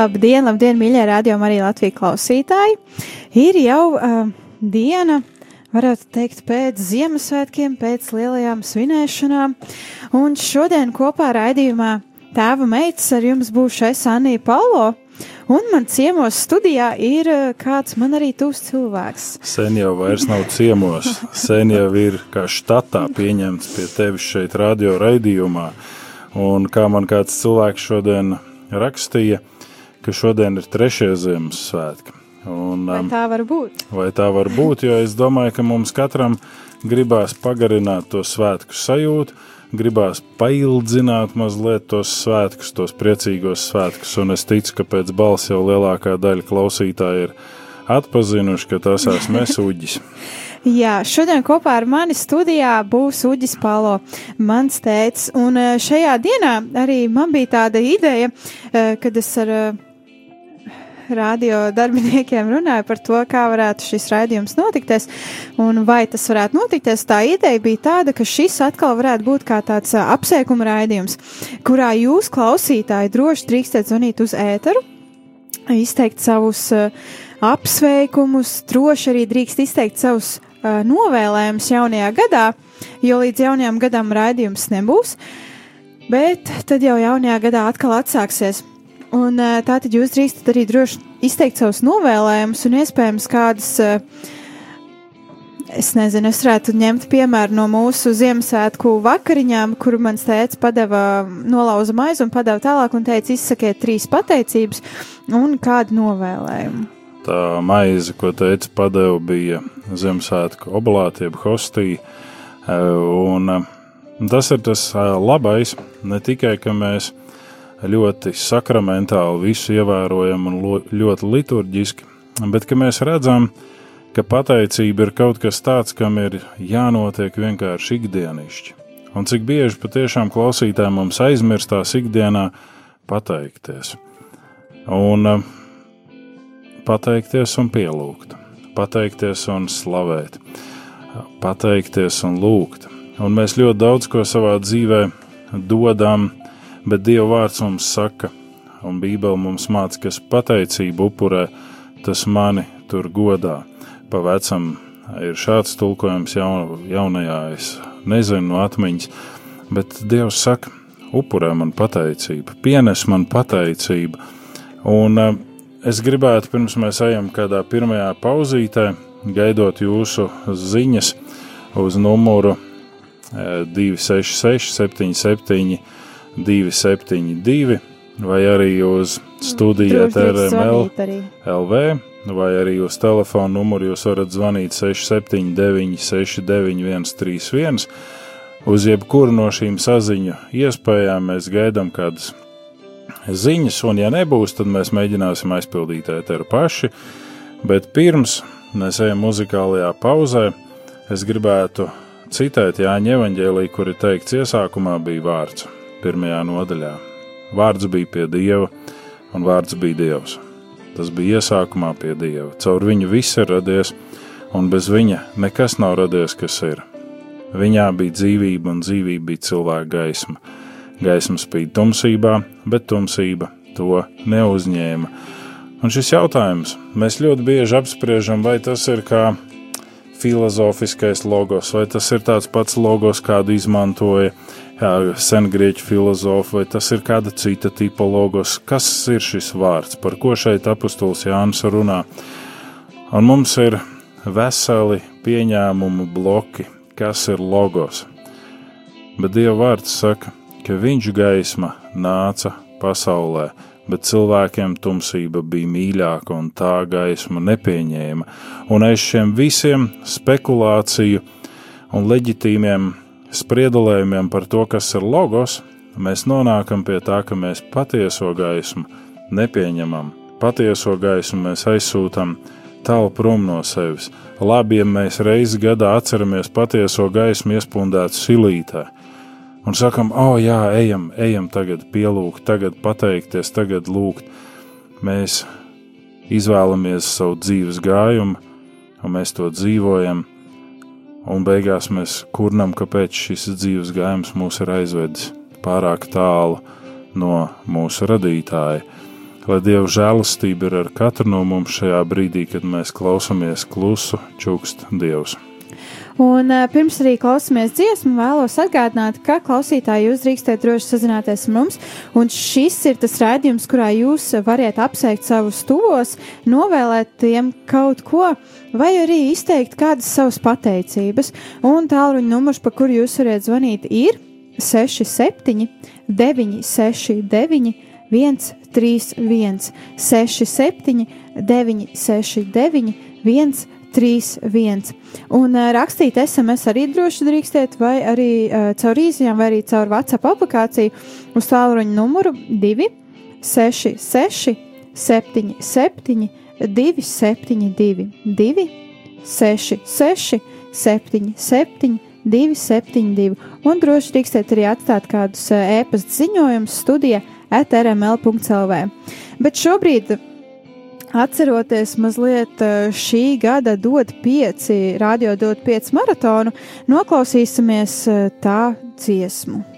Labdien, labdien, mīļie radio arī Latvijas klausītāji! Ir jau uh, diena, varētu teikt, pēc Ziemassvētkiem, pēc lielajām svinēšanām, un šodien kopā raidījumā Tēva meitas ar jums būšu es Anija Paulo, un man ciemos studijā ir kāds man arī tūs cilvēks. Sen jau vairs nav ciemos, sen jau ir kā štatā pieņemts pie tevis šeit radio raidījumā, un kā man kāds cilvēks šodien rakstīja, ka šodien ir trešie Ziemassvētki. Un, Vai um, tā var būt? vai tā var būt, jo es domāju, ka mums katram gribās pagarināt to svētku sajūtu, gribās paildzināt mazliet tos svētkus, tos priecīgos svētkus, un es ticu, ka pēc balss jau lielākā daļa klausītāji ir atpazinuši, ka tas esmu es uģis. Jā, šodien kopā ar mani studijā būs Uģis Palo, mans tēts, un eh, šajā dienā arī man bija tāda ideja, eh, kad es ar eh, radio darbiniekiem runāju par to, kā varētu šis raidījums notikties, un vai tas varētu notikties. Tā ideja bija tāda, ka šis atkal varētu būt kā tāds apsveikuma raidījums, kurā jūs, klausītāji, droši drīkstat zvanīt uz ēteru, izteikt savus apsveikumus, droši arī drīkst izteikt savus novēlējumus jaunajā gadā, jo līdz jaunajam gadam raidījums nebūs. Bet tad jau jaunajā gadā atkal atsāksies. Un uh, tā tad jūs drīkstat arī droši izteikt savus novēlējumus un iespējams kādas. Uh, Es nezinu, es varētu ņemt piemēru no mūsu Ziemassvētku vakariņām, kur mans tēvs padeva nolauza maizi un padeva tālāk un teica, izsakiet trīs pateicības un kādu novēlējumu. Tā maize, ko teica padeva, bija Ziemassvētku obalāti, jeb hostija. Un eh, tas ir tas eh, labais, ne tikai, ka mēs ļoti sakramentāli visu ievērojam un ļoti liturģiski, bet ka mēs redzam, ka pateicība ir kaut kas tāds, kam ir jānotiek vienkārši ikdienišķi. Un cik bieži patiešām klausītājiem mums aizmirstās ikdienā pateikties. Un eh, pateikties un pielūgt, pateikties un slavēt, pateikties un lūgt. Un mēs ļoti daudz ko savā dzīvē dodam, bet Dieva vārds mums saka, un Bībele mums māca, kas pateicību upurē, tas mani tur godā. Pa vecam ir šāds tulkojums jaun, jaunajā, es nezinu no atmiņas, bet Dievs saka, upurē man pateicību, pienes man pateicību. Un uh, es gribētu, pirms mēs ejam kādā pirmajā pauzītē, gaidot jūsu ziņas uz numuru eh, 266, 77, 272, vai arī uz zvanīt arī. LV, vai arī uz telefona numuru jūs varat zvanīt 679, 691, 31. Uz jebkuru no šīm saziņu iespējām mēs gaidām kādas ziņas, un, ja nebūs, tad mēs mēģināsim aizpildīt ēteru paši. Bet pirms mēs ejam muzikālajā pauzē, es gribētu citēt Jāņa evanģēlī, kur ir teikts, iesākumā bija vārds, pirmajā nodaļā. Vārds bija pie Dieva, un vārds bija Dievs. Tas bija iesākumā pie Dieva. Caur viņu viss ir radies, un bez viņa nekas nav radies, kas ir. Viņā bija dzīvība, un dzīvība bija cilvēka gaisma. Gaisma spīd tumsībā, bet tumsība to neuzņēma. Un šis jautājums mēs ļoti bieži apspriežam, vai tas ir kā filozofiskais logos, vai tas ir tāds pats logos, kādu izmantoja sengrieķu filozofi, vai tas ir kāda cita tipa logos. Kas ir šis vārds, par ko šeit apustulis Jānis runā? Un mums ir veseli pieņēmumu bloki, kas ir logos. Bet Dieva vārds saka, ka viņš gaisma nāca pasaulē, bet cilvēkiem tumsība bija mīļāka un tā gaismu nepieņēma. Un aiz šiem visiem spekulāciju un leģitīmiem spriedulējumiem par to, kas ir logos, mēs nonākam pie tā, ka mēs patieso gaismu nepieņemam. Patieso gaismu mēs aizsūtām tālu prom no sevis. Labi, ja mēs reizi gadā atceramies patieso gaismu iespundētu silītē un sakam, o, oh, jā, ejam, ejam tagad pielūgt, tagad pateikties, tagad lūgt. Mēs izvēlamies savu dzīves gājumu, un mēs to dzīvojam, un beigās mēs kurnam, kāpēc šis dzīves gājums mūs ir aizvedis pārāk tālu no mūsu radītāja. Lai Dieva žēlastība ir ar katru no mums šajā brīdī, kad mēs klausāmies klusu, čukst Dievs. Un uh, pirms arī klausāmies dziesmu, vēlos atgādināt, ka klausītāji jūs drīkstēt droši sazināties ar mums, un šis ir tas rādījums, kurā jūs variet apsveikt savus tuvos, novēlēt tiem kaut ko, vai arī izteikt kādas savas pateicības. Un tālruņa numurs, pa kuru jūs varat zvanīt, ir 67, 969, 131, 67, 969, 131. Un uh, rakstīt SMS arī droši drīkstēt, vai arī uh, caur īsiņām, vai arī caur WhatsApp aplikāciju uz tālruņa numuru 2, 6, 6, 7, 7, 2, 7, 2, 2, 6, 6, 7, 7, 272, un droši drīkstēt arī atstāt kādus e-pasta ziņojumus studija etrml.lv. Bet šobrīd, atceroties mazliet šī gada dod pieci, radio dod pieci maratonu, noklausīsimies tā dziesmu.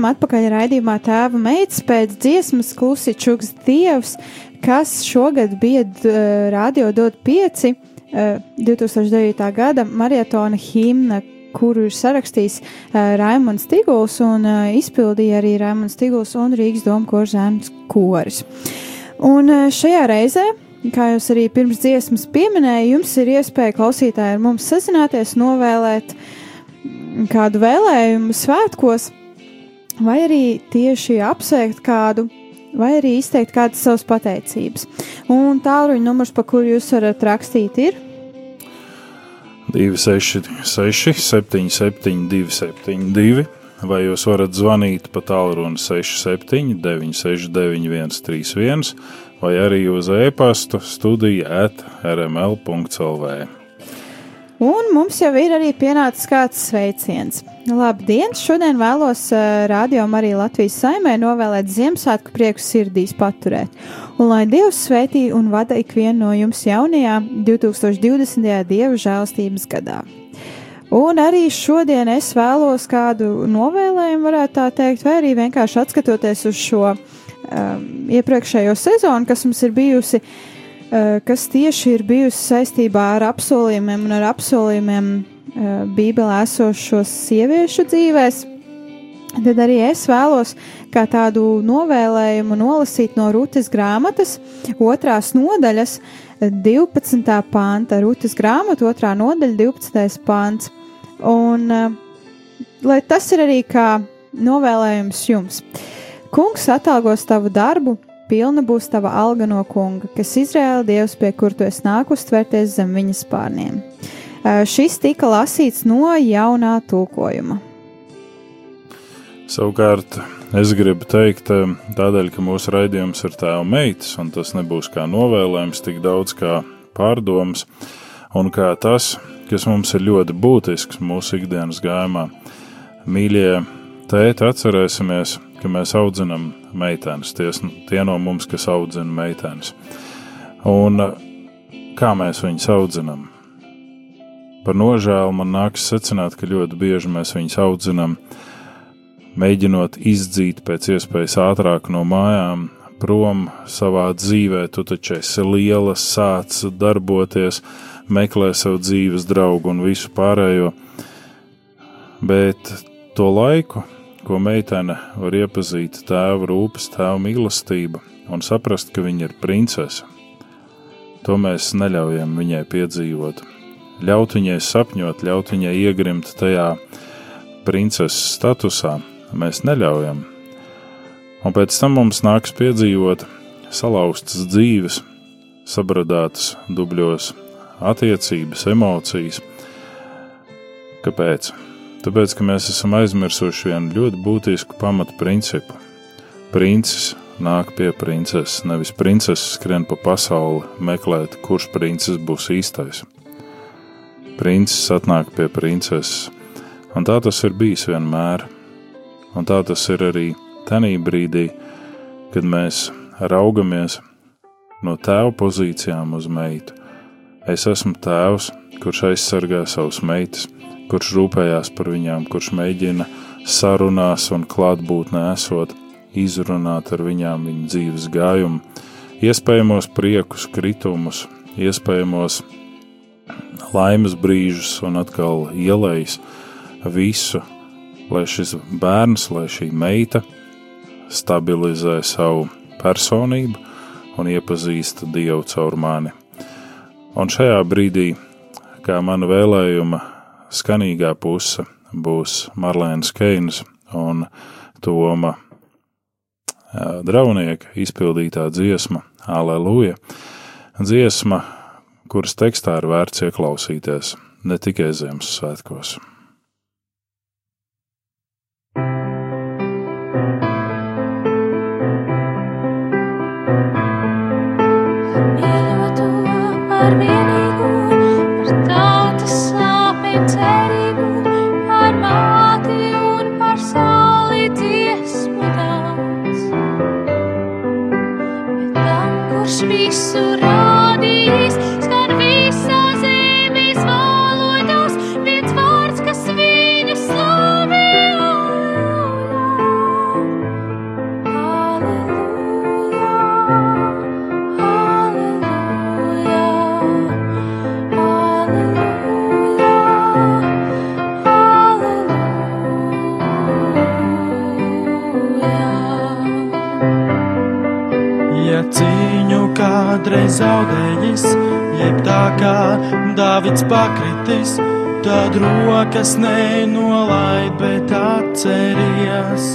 Esam atpakaļ raidījumā Tēva meitas pēc dziesmas Klusi Čuks Dievs, kas šogad bija uh, Radio Dot 5 uh, 2009. gada marietona himna, kuru ir sarakstījis uh, Raimons Tiguls un uh, izpildīja arī Raimons Tiguls un Rīgas doma korzēns koris. Un uh, šajā reizē Kā jūs arī pirms dziesmas pieminējāt, jums ir iespēja klausītāji ar mums sazināties, novēlēt kādu vēlējumu svētkos, vai arī tieši apsveikt kādu, vai arī izteikt kādas savas pateicības. Un tālruņa numurs, pa kuru jūs varat rakstīt, ir 266, 77, 272, vai jūs varat zvanīt pa tālruni 67, 969, 131 vai arī uz e-pastu studija at rml.clv. Un mums jau ir arī pienācis kāds sveiciens. Labdien! Šodien vēlos uh, rādījumam arī Latvijas saimē novēlēt Ziemassvētku prieku sirdīs paturēt. Un lai Dievs svētī un vada ikvienu no jums jaunajā 2020. Dieva žēlstības gadā. Un arī šodien es vēlos kādu novēlējumu, varētu tā teikt, vai arī vienkārši atskatoties uz šo um, iepriekšējo sezonu, kas mums ir bijusi, uh, kas tieši ir bijusi saistībā ar apsolījumiem un ar apsolījumiem uh, Bībelē esošos sieviešu dzīvēs. Tad arī es vēlos kā tādu novēlējumu nolasīt no Rūtas grāmatas, otrās nodaļas, 12. pānta, Rūtas grāmata, otrā nodaļa, 12. pāns. Un lai tas ir arī kā novēlējums jums. Kungs atalgos tavu darbu, pilna būs tava alga no kunga, kas Izraēla dievs, pie kur tu esi nākus tvērties zem viņa spārniem. Šis tika lasīts no jaunā tulkojuma. Savukārt, es gribu teikt, tādēļ, ka mūsu raidījums ir tēva meitas, un tas nebūs kā novēlējums, tik daudz kā pārdoms, un kā tas, kas mums ir ļoti būtisks mūsu ikdienas gājumā. Mīļie, tēti, atcerēsimies, ka mēs audzinām meitenes, tie, tie no mums, kas audzina meitenes. Un kā mēs viņus audzinām? Par nožēlu man nākas secināt, ka ļoti bieži mēs viņus audzinām, mēģinot izdzīt pēc iespējas ātrāk no mājām, prom savā dzīvē. Tu taču esi liela, sāc darboties, meklē sev dzīves draugu un visu pārējo. Bet to laiku ko meitene var iepazīt tēva rūpes, tēva mīlestība un saprast, ka viņa ir princese. To mēs neļaujam viņai piedzīvot. Ļaut viņai sapņot, ļaut viņai iegrimt tajā princeses statusā, mēs neļaujam. Un pēc tam mums nāks piedzīvot salauztas dzīves, sabradātas dubļos attiecības, emocijas. Kāpēc? Tāpēc, ka mēs esam aizmirsuši vienu ļoti būtisku pamatu principu. Princis nāk pie princeses, nevis princeses skrien pa pasauli meklēt, kurš princis būs īstais. Princis atnāk pie princeses, un tā tas ir bijis vienmēr. Un tā tas ir arī tajā brīdī, kad mēs raugamies no tēva pozīcijām uz meitu. Es esmu tēvs, kurš aizsargā savus meitas kurš rūpējās par viņām, kurš mēģina sarunās un klātbūtnē esot, izrunāt ar viņām viņu dzīves gājumu, iespējamos priekus, kritumus, iespējamos laimes brīžus un atkal ielējas visu, lai šis bērns, lai šī meita stabilizē savu personību un iepazīst Dievu caur mani. Un šajā brīdī, kā mana vēlējuma skanīgā puse būs Marlēnas Keinas un Toma Draunieka izpildītā dziesma Aleluja. Dziesma, kuras tekstā ir vērts ieklausīties ne tikai Ziemassvētkos. Ar vienīgo, tad rokas nenolaid, bet atceries.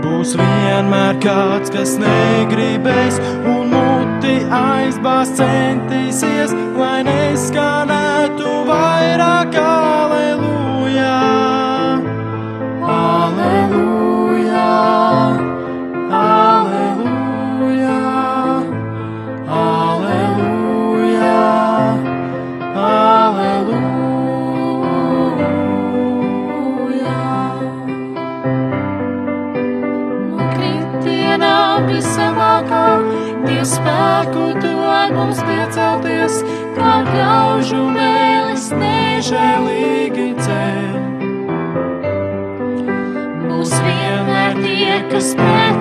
Būs vienmēr kāds, kas negribēs un muti aizbās centīsies, lai neskanētu vairāk aleluja. Vienmēr tie,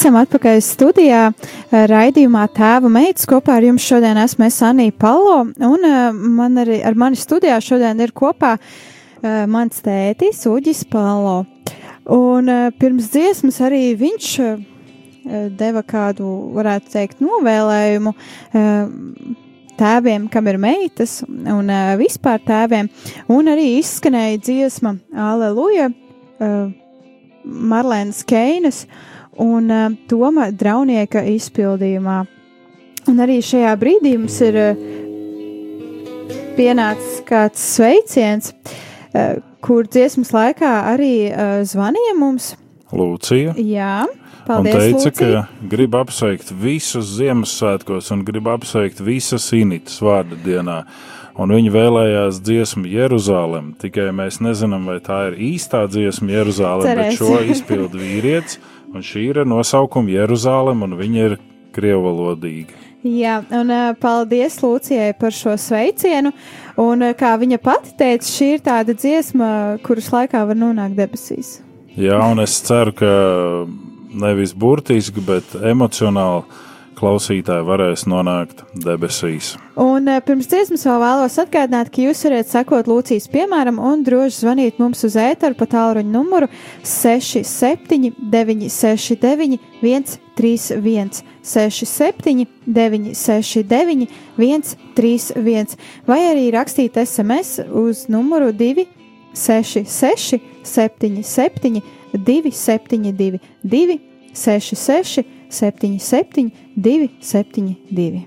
Esam atpakaļ studijā, eh, raidījumā Tēva meitas. Kopā ar jums šodien esmu es Anija Palo, un eh, man arī ar mani studijā šodien ir kopā eh, mans tētis Uģis Palo. Un pirms dziesmas arī viņš deva kādu, varētu teikt, novēlējumu tēviem, kam ir meitas, un vispār tēviem, un arī izskanēja dziesma Aleluja Marlēnas Keinas un uh, Toma Draunieka izpildījumā. Un arī šajā brīdī mums ir uh, pienācis kāds sveiciens, uh, kur dziesmas laikā arī uh, zvanīja mums. Lūcija. Jā, Un paldies, teica, Lūcija. ka grib apsveikt visus Ziemassvētkos un grib apsveikt visas initas vārda dienā. Un viņi vēlējās dziesmu Jeruzalem. Tikai mēs nezinām, vai tā ir īstā dziesma Jeruzalem, bet Cerēsim. šo izpildu vīrietis. Un šī ir ar nosaukumu Jeruzalem, un viņa ir krievalodīga. Jā, un paldies Lūcijai par šo sveicienu. Un kā viņa pati teica, šī ir tāda dziesma, kuras laikā var nonākt debesīs. Jā, un es ceru, ka nevis burtiski, bet emocionāli klausītāji varēs nonākt debesīs. Un uh, pirms dziesmas vēl vēlos atgādināt, ka jūs varat sekot Lūcijas piemēram un droši zvanīt mums uz ēteru pa tālruņa numuru 67 969 131 67 969 131 vai arī rakstīt SMS uz numuru 266 77 272 266 77 272.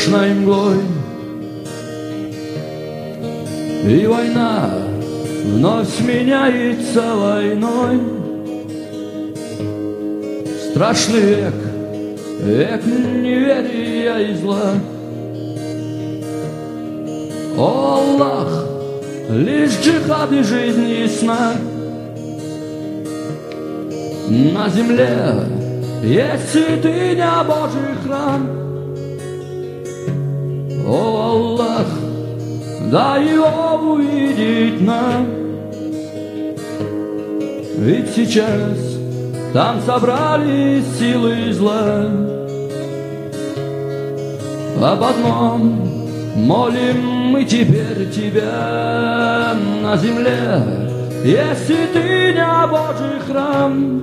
Страшной мглой. И война вновь сменяется войной. Страшный век, век неверия и зла. О, Аллах, лишь джихад и жизнь и сна. На земле есть святыня Божий храм. О, Аллах, дай его увидеть нам. Ведь сейчас там собрались силы зла. Об одном молим мы теперь тебя на земле, если ты не Божий храм.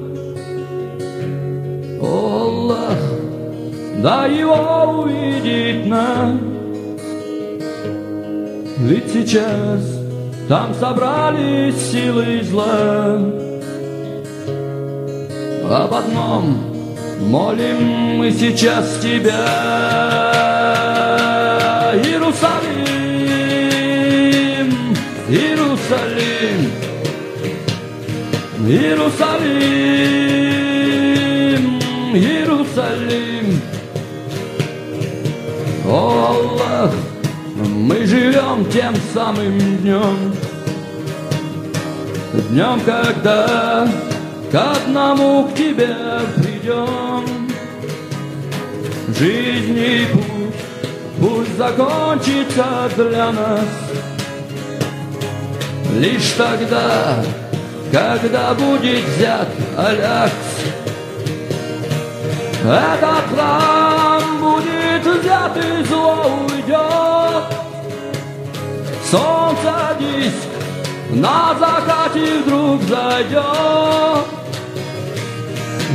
О, Аллах, дай его увидеть нам. Ведь сейчас там собрались силы зла. Об одном молим мы сейчас тебя, Иерусалим, Иерусалим, Иерусалим, Иерусалим. О, живем тем самым днем, днем, когда к одному к тебе придем. Жизнь и путь пусть закончится для нас. Лишь тогда, когда будет взят Аляхс Этот храм будет взят и зло уйдет Солнце диск на закате вдруг зайдет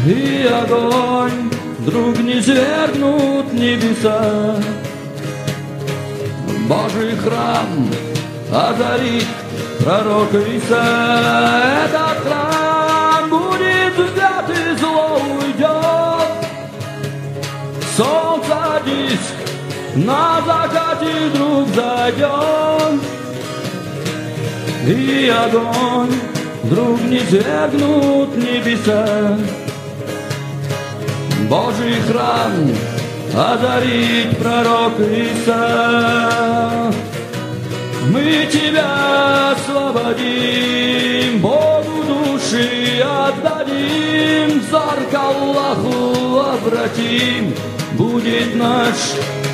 И огонь вдруг не свергнут небеса. Божий храм озарит пророк Иса. Этот храм будет взят и зло уйдет Солнце диск на закате вдруг зайдет и огонь вдруг не свергнут небеса. Божий храм озарит пророк Иса. Мы тебя освободим, Богу души отдадим, Взор к Аллаху обратим, Будет наш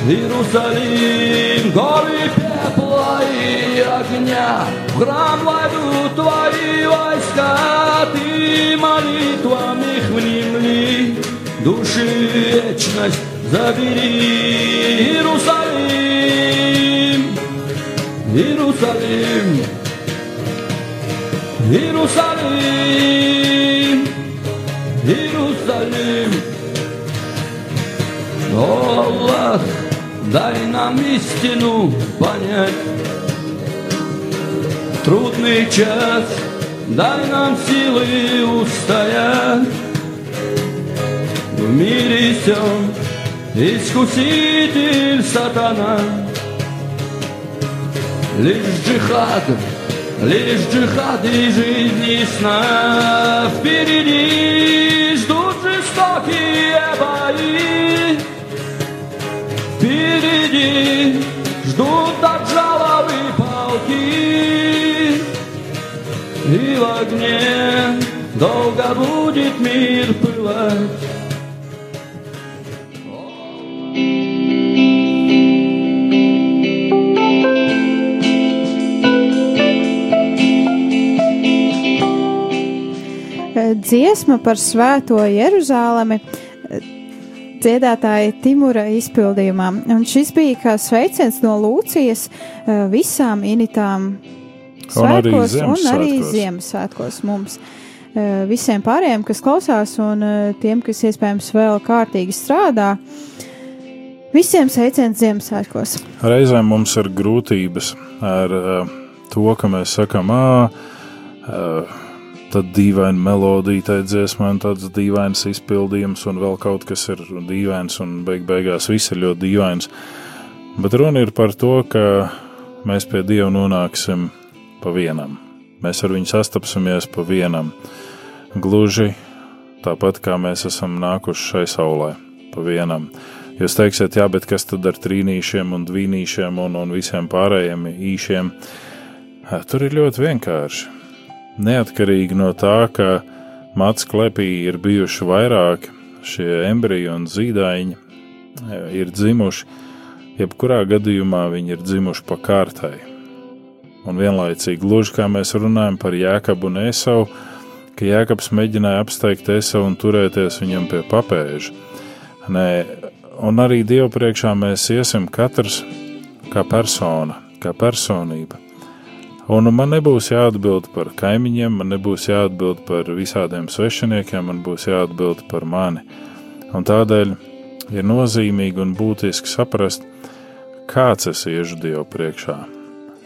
Иерусалим, горы пепла и огня, В храм войдут твои войска, Ты молитвами их внемли, Души вечность забери, Иерусалим, Иерусалим, Иерусалим, Иерусалим. О, Аллах, дай нам истину понять. Трудный час, дай нам силы устоять. В мире всем искуситель сатана. Лишь джихад, лишь джихад и жизнь и сна Впереди ждут жестокие бои Впереди ждут отжаловы полки И в огне долго будет мир пылать. Dziesma par svēto Jeruzālemi dziedātāja Timura izpildījumā. Un šis bija kā sveiciens no Lūcijas eh, visām initām Un arī svētkos un arī Ziemassvētkos. Mums. Eh, Visiem pārējiem, kas klausās, un eh, tiem, kas iespējams vēl kārtīgi strādā, visiem sveiciens Ziemassvētkos. Reizēm mums ir grūtības ar to, ka mēs sakām, ah, tad dīvaina melodija, tā dziesmā, un tāds dīvains izpildījums, un vēl kaut kas ir dīvains, un beig beigās viss ir ļoti dīvains. Bet runa ir par to, ka mēs pie Dieva nonāksim pa vienam. Mēs ar viņu sastapsimies pa vienam. Gluži tāpat kā mēs esam nākuši šai saulē, pa vienam. Jūs teiksiet, jā, bet kas tad ar trīnīšiem un dvīnīšiem un, un visiem pārējiem īšiem? Tur ir ļoti vienkārši. Neatkarīgi no tā, ka mats klepī ir bijuši vairāk šie embriji un zīdaiņi, ir dzimuši, jebkurā gadījumā viņi ir dzimuši pa kārtai. Un vienlaicīgi, gluži kā mēs runājam par Jēkabu un Esau, ka Jēkabs mēģināja apsteigt Esau un turēties viņam pie papēža. Nē, un arī Dievu priekšā mēs iesim katrs kā persona, kā personība. Un man nebūs jāatbild par kaimiņiem, man nebūs jāatbild par visādiem svešiniekiem, man būs jāatbild par mani. Un tādēļ ir nozīmīgi un būtiski saprast, kāds es iešu Dievu priekšā,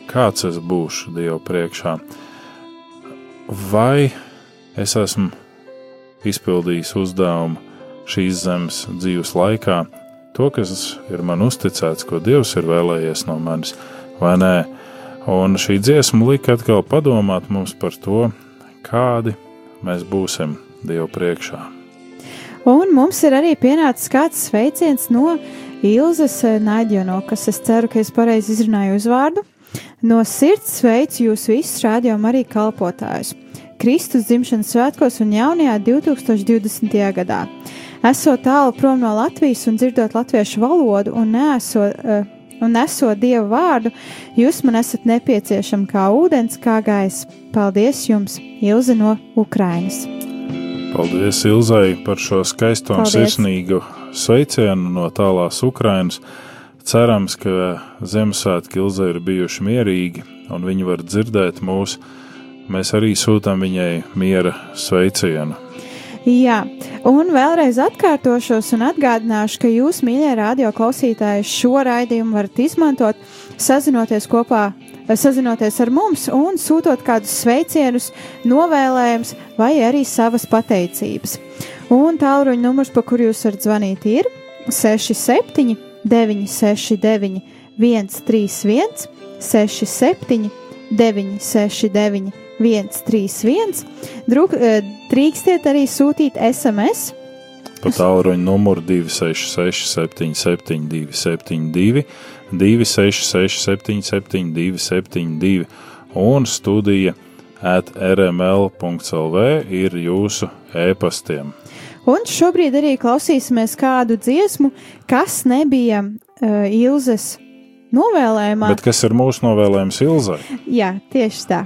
kāds es būšu Dievu priekšā. Vai es esmu izpildījis uzdevumu šīs zemes dzīves laikā, to, kas ir man uzticēts, ko Dievs ir vēlējies no manis, vai nē? Un šī dziesma lika atkal padomāt mums par to, kādi mēs būsim Dievu priekšā. Un mums ir arī pienācis kāds sveiciens no Ilzas Naģiono, kas es ceru, ka es pareizi izrunāju uzvārdu. No sirds sveicu jūs visus rādījumam arī kalpotājus. Kristus dzimšanas svētkos un jaunajā 2020. gadā. Esot tālu prom no Latvijas un dzirdot latviešu valodu un neesot, uh, un nesot Dievu vārdu, jūs man esat nepieciešami kā ūdens, kā gaisa. Paldies jums, Ilze no Ukrainas! Paldies Ilzai par šo skaisto un sirsnīgu sveicienu no tālās Ukrainas. Cerams, ka Ziemassvētki Ilzai ir bijuši mierīgi un viņi var dzirdēt mūs. Mēs arī sūtām viņai miera sveicienu. Jā, un vēlreiz atkārtošos un atgādināšu, ka jūs, mīļie radio klausītāji, šo raidījumu varat izmantot, sazinoties kopā, sazinoties ar mums un sūtot kādus sveicienus, novēlējumus vai arī savas pateicības. Un tālruņa numurs, pa kuru jūs varat zvanīt, ir 67, 969, 131, 67, 969. 131. Druk, drīkstiet arī sūtīt SMS. Pa tālruņa numuru 266, 77, 272, 266, 77, 272 un studija at rml.clv ir jūsu e-pastiem. Un šobrīd arī klausīsimies kādu dziesmu, kas nebija uh, Ilzes novēlējumā. Bet kas ir mūsu novēlējums Ilzai? Jā, tieši tā.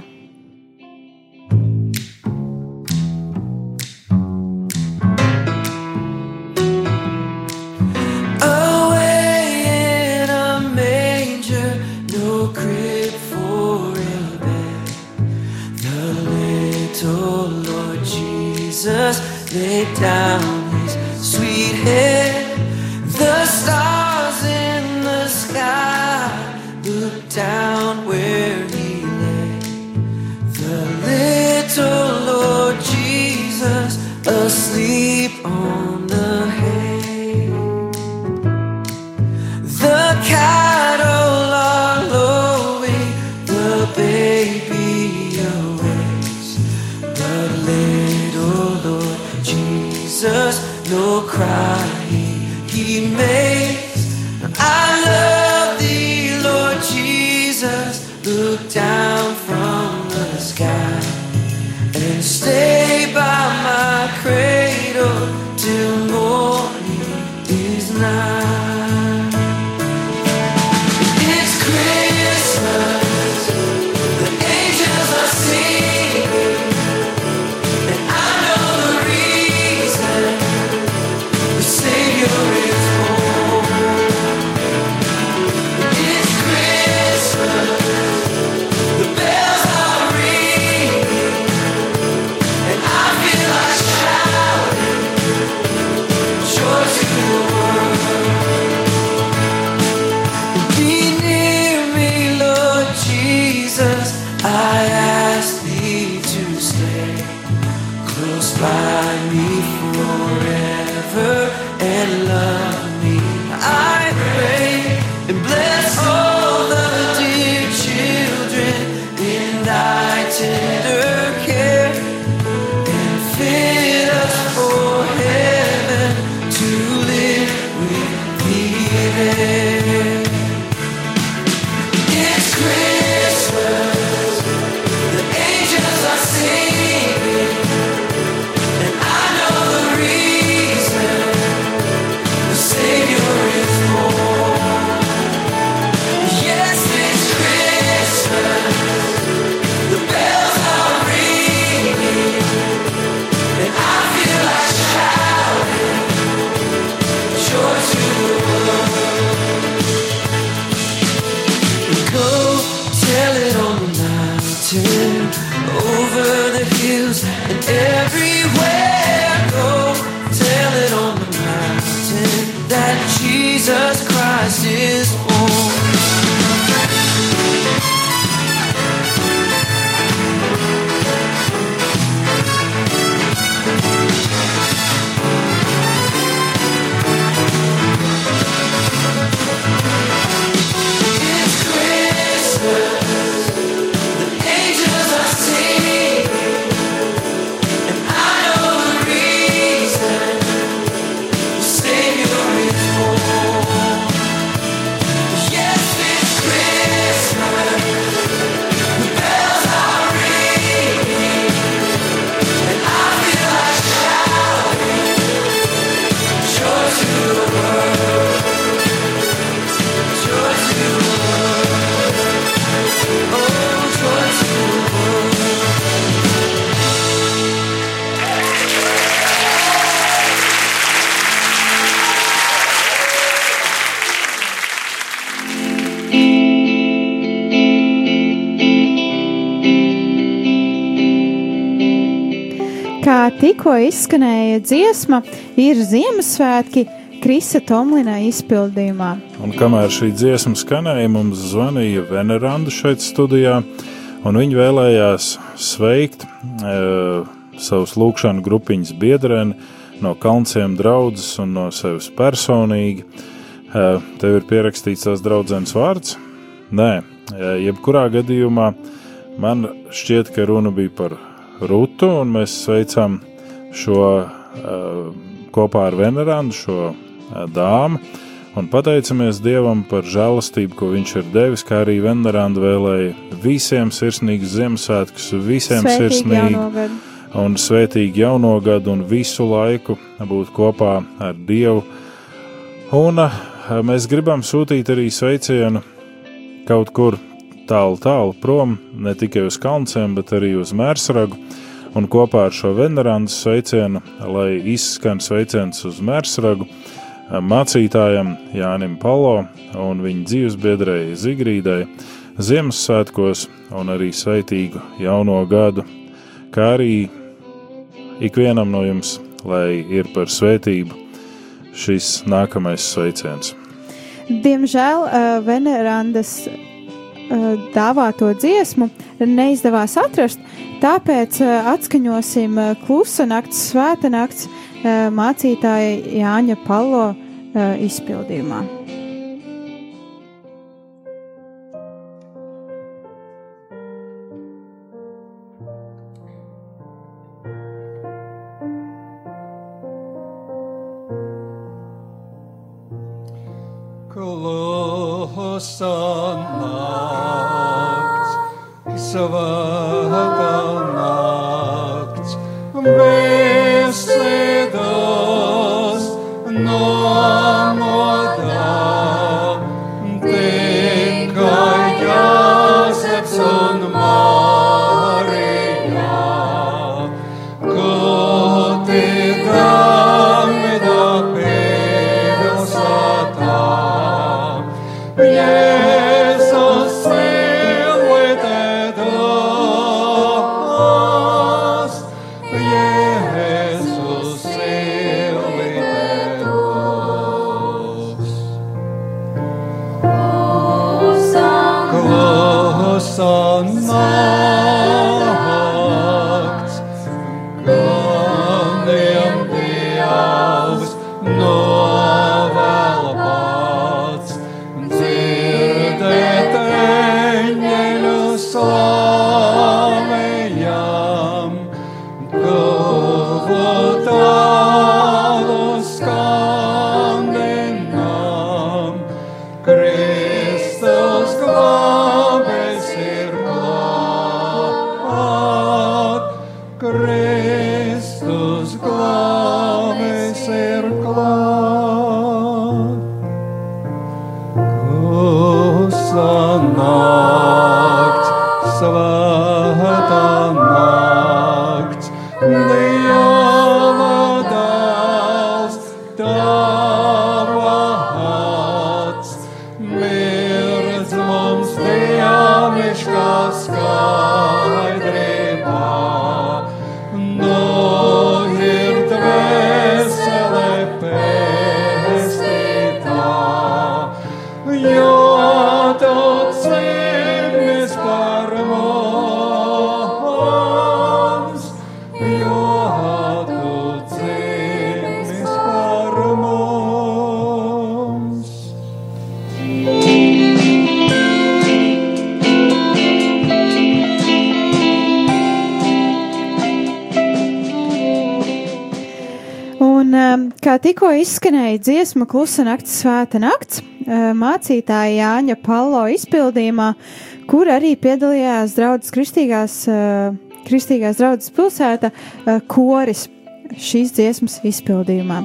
Tikko izskanēja dziesma, ir Ziemassvētki Krisa Tomlina izpildījumā. Un kamēr šī dziesma skanēja, mums zvanīja Veneranda šeit studijā, un viņi vēlējās sveikt e, savus lūkšanu grupiņas biedreni no Kalnciem draudzes un no sevis personīgi. E, tev ir pierakstīts tās draudzenes vārds? Nē, e, jebkurā gadījumā man šķiet, ka runa bija par Rutu, un mēs sveicam šo e, kopā ar Venerandu, šo e, dāmu. Un pateicamies Dievam par žēlastību, ko Viņš ir devis, kā arī Veneranda vēlēja visiem sirsnīgus Ziemassvētkus, visiem Svētīgi sirsnīgi jauno gadu. un svētīgi jauno gadu un visu laiku būt kopā ar Dievu. Un eh, mēs gribam sūtīt arī sveicienu kaut kur tālu, tālu prom, ne tikai uz Kalnciem, bet arī uz Mērsragu. Un kopā ar šo venerandu sveicienu, lai izskan sveiciens uz Mērsragu, mācītājam Jānim Palo un viņa dzīvesbiedrēji Zigrīdai Ziemassvētkos un arī sveitīgu jauno gadu, kā arī ikvienam no jums, lai ir par svētību šis nākamais sveiciens. Diemžēl uh, Venerandas dāvāto dziesmu neizdevās atrast, tāpēc uh, atskaņosim uh, klusa nakts, svēta nakts mācītāja Jāņa Palo izpildījumā. Izskanēja dziesma Klusa nakts, svēta nakts, uh, mācītāja Jāņa Palo izpildījumā, kur arī piedalījās draudzes kristīgās, uh, kristīgās draudzes pilsēta uh, koris šīs dziesmas izpildījumā.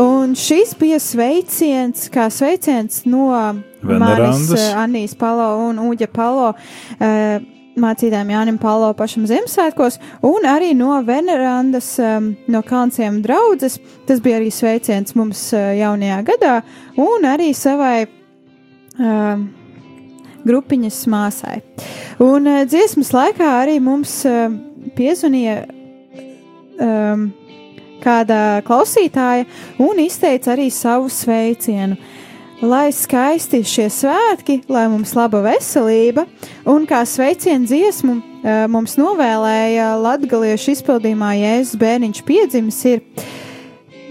Un šis bija sveiciens, kā sveiciens no manis, Venerandas. uh, Annijas Palo un Uģa Palo. Uh, mācītājiem Jānim Palo pašam Ziemassvētkos, un arī no Venerandas, um, no Kalnciem draudzes. Tas bija arī sveiciens mums uh, jaunajā gadā, un arī savai um, grupiņas māsai. Un uh, dziesmas laikā arī mums uh, piezvanīja um, kāda klausītāja un izteica arī savu sveicienu. Lai skaisti šie svētki, lai mums laba veselība, un kā sveicienu dziesmu eh, mums novēlēja latgaliešu izpildījumā Jēzus bērniņš piedzimis ir.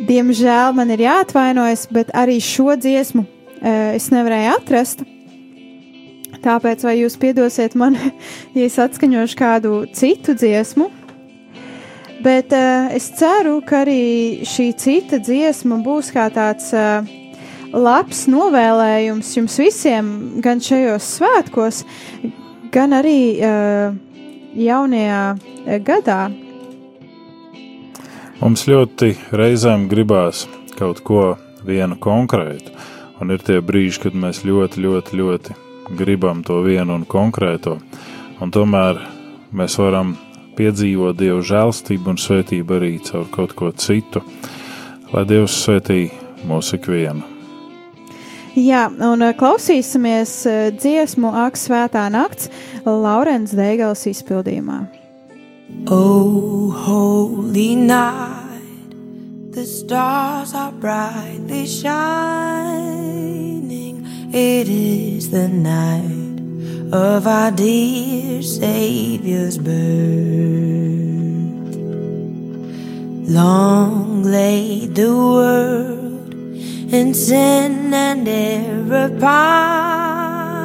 Diemžēl man ir jāatvainojas, bet arī šo dziesmu eh, es nevarēju atrast. Tāpēc vai jūs piedosiet man, ja es atskaņošu kādu citu dziesmu? Bet uh, es ceru, ka arī šī cita dziesma būs kā tāds uh, labs novēlējums jums visiem, gan šajos svētkos, gan arī uh, jaunajā uh, gadā. Mums ļoti reizēm gribās kaut ko vienu konkrētu, un ir tie brīži, kad mēs ļoti, ļoti, ļoti gribam to vienu un konkrēto, un tomēr mēs varam piedzīvot Dieva žēlstību un svētību arī caur kaut ko citu, lai Dievs svētī mūsu ikvienu. Jā, un uh, klausīsimies uh, dziesmu Ak, svētā nakts Laurens Deigals izpildījumā. Oh, holy night, the stars are brightly shining. It is the night of our dear Savior's birth. Long lay the world in sin and error pining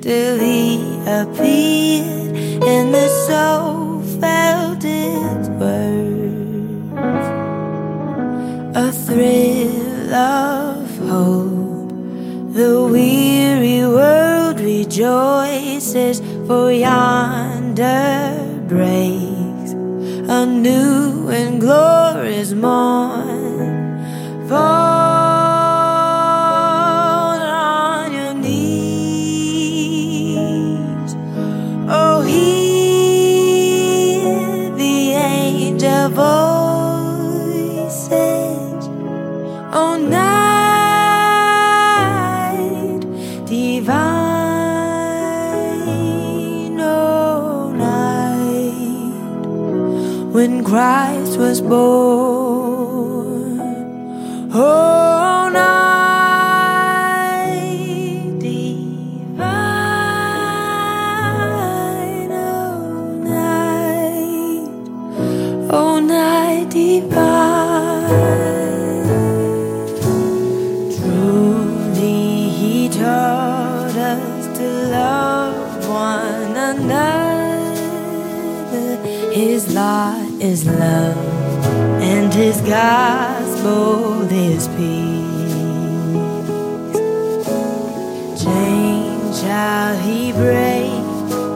till he appeared and the soul felt its worth. A thrill of hope, the weary world rejoices, for yonder breaks a new and glorious morn. Christ was born. Is love. and his gospel is peace. Chain shall he break,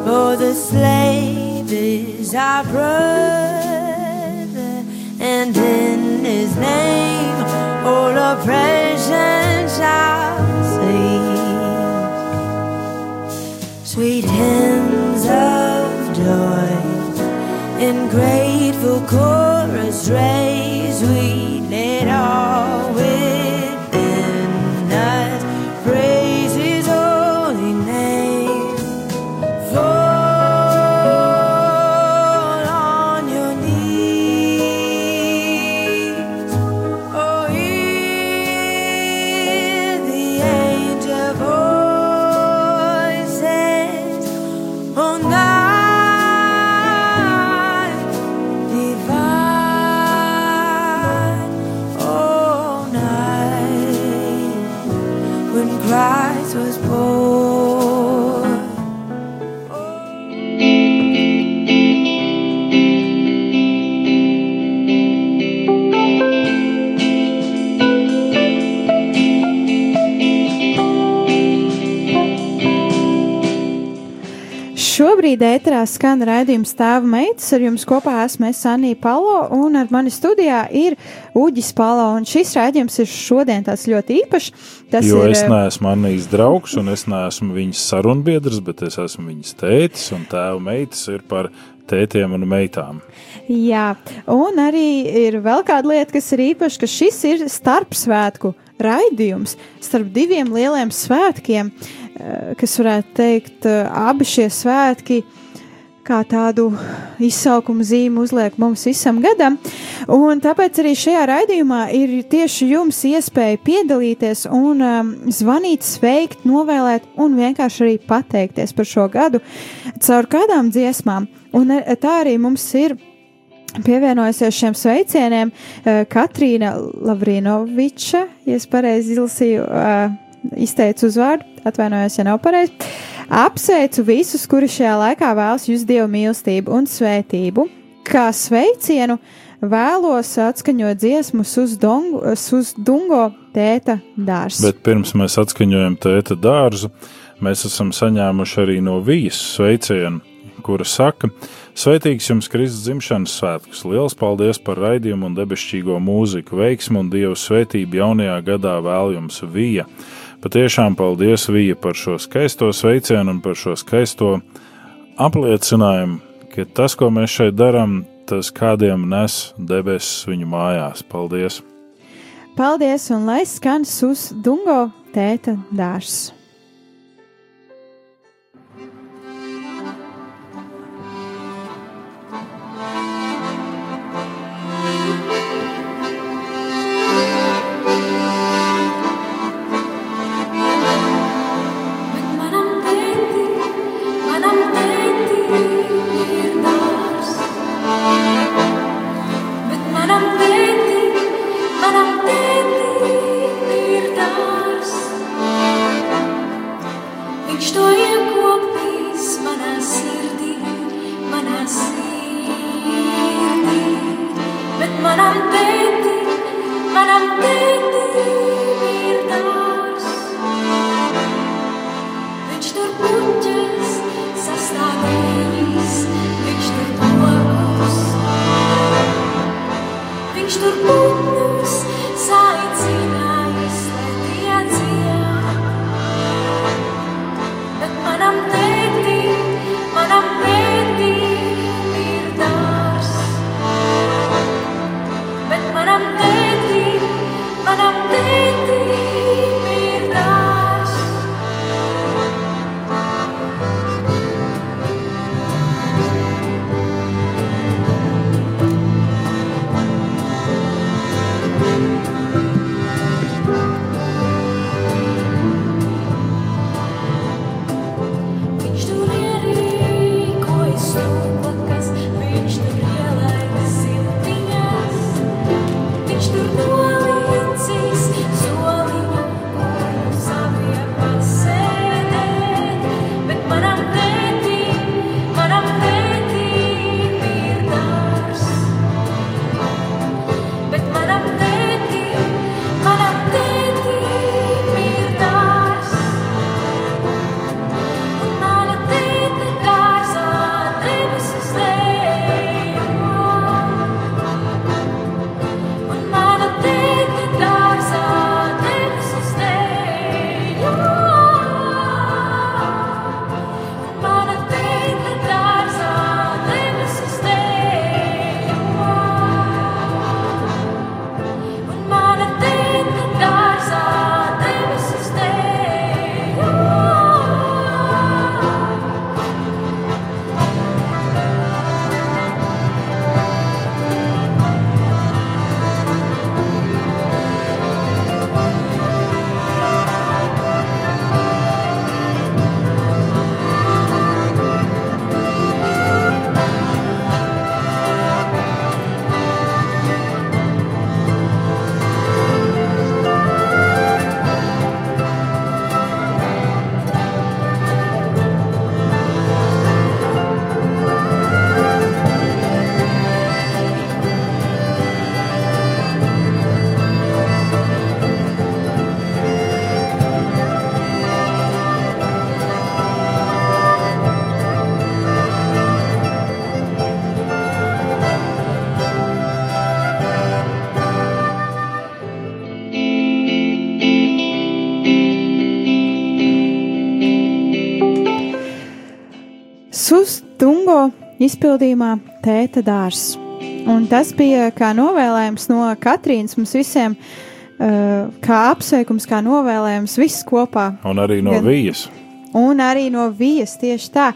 for the slave is our brother, and in his name all oppression shall cease. Sweet hymns of joy in grateful chorus raise we skan raidījums Tēva meitas. Ar jums kopā esmu es Anija Palo, un ar mani studijā ir Uģis Palo. Un šis raidījums ir šodien tāds ļoti īpašs. Tas jo ir, es neesmu Anijas draugs, un es neesmu viņas sarunbiedrs, bet es esmu viņas tētis, un tēva meitas ir par tētiem un meitām. Jā, un arī ir vēl kāda lieta, kas ir īpaša, ka šis ir starpsvētku raidījums starp diviem lieliem svētkiem, eh, kas varētu teikt, eh, abi šie svētki kā tādu izsaukumu zīmi uzliek mums visam gadam. Un tāpēc arī šajā raidījumā ir tieši jums iespēja piedalīties un um, zvanīt, sveikt, novēlēt un vienkārši arī pateikties par šo gadu caur kādām dziesmām. Un eh, tā arī mums ir pievienojusies šiem sveicieniem eh, Katrīna Lavrinoviča, ja es pareizi izlasīju, eh, izteicu uzvārdu, atvainojos, ja nav pareizi. Apsveicu visus, kuri šajā laikā vēlas jūs dievu mīlestību un svētību. Kā sveicienu vēlos atskaņot dziesmu uz, dongu, uz Dungo tēta dārza. Bet pirms mēs atskaņojam tēta dārzu, mēs esam saņēmuši arī no vijas sveicienu, kura saka, Sveitīgs jums Kristus dzimšanas svētkus! Lielas paldies par raidījumu un debesšķīgo mūziku, veiksmu un dievu svētību jaunajā gadā vēl jums vija. Patiešām paldies Vija par šo skaisto sveicienu un par šo skaisto apliecinājumu, ka tas, ko mēs šeit darām, tas kādiem nes debesis viņu mājās. Paldies! Paldies, un lai skan uz Dungo tēta dārzs! Viņš tur izpildījumā Tēta dārs. Un tas bija kā novēlējums no Katrīnas mums visiem, uh, kā apsveikums, kā novēlējums viss kopā. Un arī no Gan- vijas. Un arī no vijas tieši tā,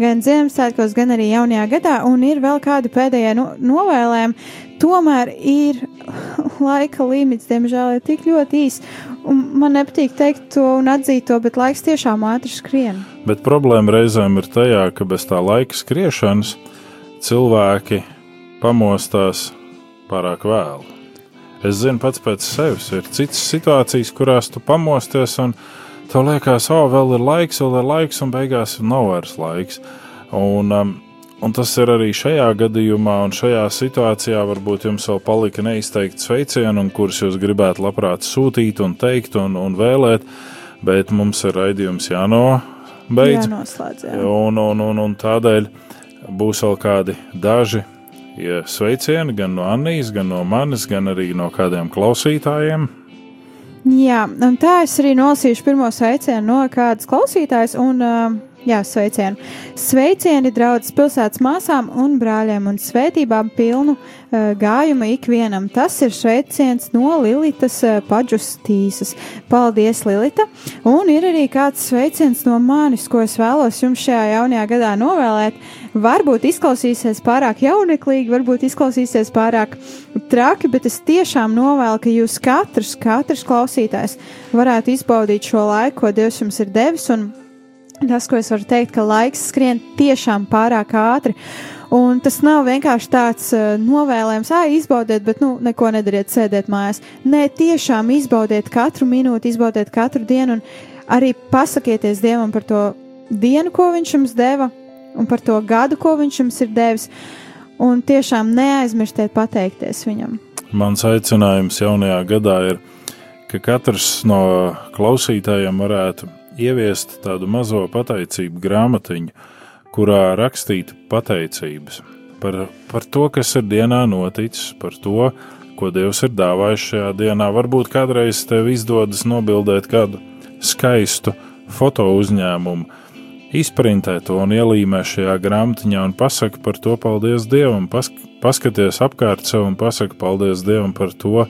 gan Ziemassvētkos, gan arī jaunajā gadā, un ir vēl kādi pēdējie no, novēlējumi. Tomēr ir laika limits, diemžēl, ir tik ļoti īs. Un man nepatīk teikt to un atzīt to, bet laiks tiešām ātri skrien. Bet problēma reizēm ir tajā, ka bez tā laika skriešanas cilvēki pamostās pārāk vēlu. Es zinu pats pēc sevis, ir citas situācijas, kurās tu pamosties un tev liekas, o, vēl ir laiks, vēl ir laiks, un beigās nav vairs laiks. Un, um, un tas ir arī šajā gadījumā, un šajā situācijā varbūt jums vēl palika neizteikti sveicieni, kurus jūs gribētu labprāt sūtīt un teikt un, un vēlēt, bet mums ir raidījums jānobeidz. Jānoslēdz, jā. Un, un, un, un tādēļ būs vēl kādi daži ja sveicieni gan no Annijas, gan no manis, gan arī no kādiem klausītājiem. Jā, un tā es arī nolasīšu pirmo sveicienu no kādas klausītājas. Un, uh, jā, sveicienu. Sveicieni draudzes pilsētas māsām un brāļiem un svētībām pilnu uh, gājumu ikvienam. Tas ir sveiciens no Lilitas uh, Paģustīsas. Paldies, Lilita! Un ir arī kāds sveiciens no manis, ko es vēlos jums šajā jaunajā gadā novēlēt. Varbūt izklausīsies pārāk jauneklīgi, varbūt izklausīsies pārāk traki, bet es tiešām novēlu, ka jūs katrs, katrs klausītājs varētu izbaudīt šo laiku, ko Dievs jums ir devis. Un tas, ko es varu teikt, ka laiks skrien tiešām pārāk ātri. Un tas nav vienkārši tāds uh, novēlējums, ah, izbaudiet, bet nu, neko nedariet, sēdiet mājās. Nē, tiešām izbaudiet katru minūti, izbaudiet katru dienu un arī pasakieties Dievam par to dienu, ko Viņš jums deva, un par to gadu, ko Viņš jums ir devis. Un tiešām neaizmirstiet pateikties Viņam. Mans aicinājums jaunajā gadā ir, ka katrs no klausītājiem varētu ieviest tādu mazo pateicību grāmatiņu, kurā rakstīt pateicības par, par to, kas ir dienā noticis, par to, ko Dievs ir dāvājis šajā dienā. Varbūt kādreiz tev izdodas nobildēt kādu skaistu foto uzņēmumu, izprintē to un ielīmē šajā grāmatiņā un pasaka par to paldies Dievam, pas, paskaties apkārt sev un pasaka paldies Dievam par to,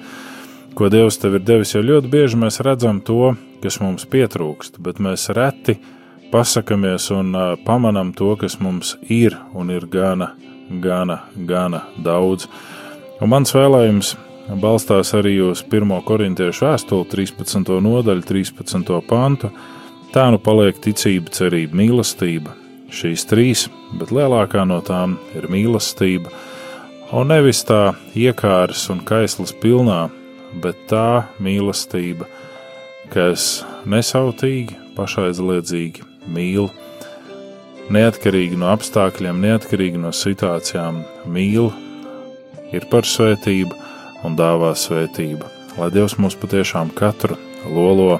ko Dievs tev ir devis. Jo ļoti bieži mēs redzam to, kas mums pietrūkst, bet mēs reti pasakāmies un pamanām to, kas mums ir un ir gana, gana, gana daudz. Un mans vēlējums balstās arī uz 1. korintiešu vēstuli, 13. nodaļu, 13. pantu. Tā nu paliek ticība, cerība, mīlestība. Šīs trīs, bet lielākā no tām ir mīlestība. Un nevis tā iekārs un kaislas pilnā, bet tā mīlestība, kas nesautīgi, pašaizliedzīgi mīl, neatkarīgi no apstākļiem, neatkarīgi no situācijām, mīl, ir par svētību un dāvā svētību. Lai Dievs mūs patiešām katru lolo,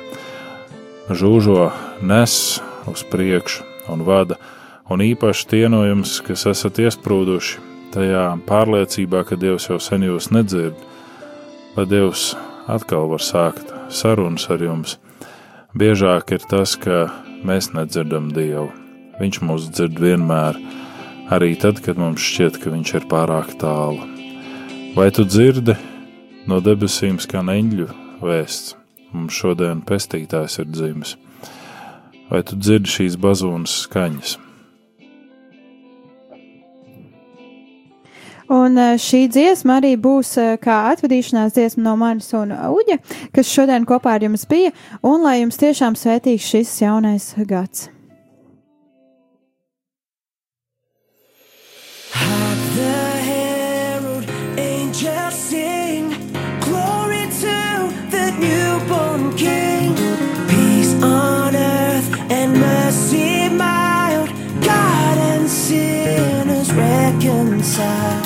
žūžo, nes uz priekšu un vada, un īpaši tie no jums, kas esat iesprūduši tajā pārliecībā, ka Dievs jau sen jūs nedzird, lai Dievs atkal var sākt sarunas ar jums. Biežāk ir tas, ka mēs nedzirdam Dievu. Viņš mūs dzird vienmēr, arī tad, kad mums šķiet, ka Viņš ir pārāk tālu. Vai tu dzirdi no debesīm skan eņģu vēsts? Mums šodien pestītājs ir dzimis. Vai tu dzirdi šīs bazūnas skaņas? Un eh, šī dziesma arī būs eh, kā atvadīšanās dziesma no manis un Uģa, kas šodien kopā ar jums bija, un lai jums tiešām svētīgs šis jaunais gads. Newborn King. Peace on earth and mercy mild, God and sinners reconciled.